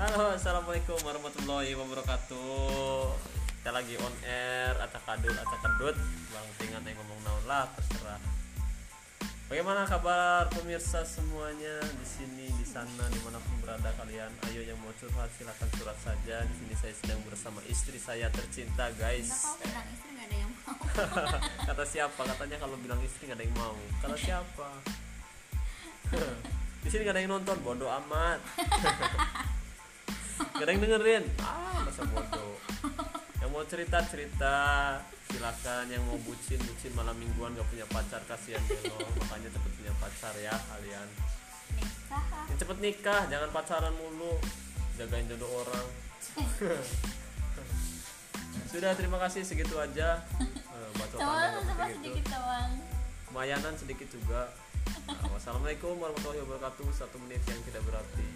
Halo, assalamualaikum warahmatullahi wabarakatuh. Kita lagi on air, acak kadut, acak kedut. Bang Tingan yang ngomong naon lah, terserah. Bagaimana kabar pemirsa semuanya di sini, di sana, di mana pun berada kalian? Ayo yang mau curhat silakan curhat saja. Di sini saya sedang bersama istri saya tercinta, Enggak guys. kalau bilang istri nggak ada yang mau Kata siapa? Katanya kalau bilang istri nggak ada yang mau. Kata siapa? di sini nggak ada yang nonton, bodoh amat. Gak ada yang dengerin. Ah, masa bodoh. Yang mau cerita cerita, silakan. Yang mau bucin bucin malam mingguan gak punya pacar kasihan lo. Makanya cepet punya pacar ya kalian. nikah Yang cepet nikah, jangan pacaran mulu. Jagain jodoh orang. Sudah terima kasih segitu aja. Eh, bacotannya cuma nggak cuma penting itu. sedikit doang Kemayanan sedikit juga. Nah, wassalamualaikum warahmatullahi wabarakatuh. Satu menit yang tidak berarti.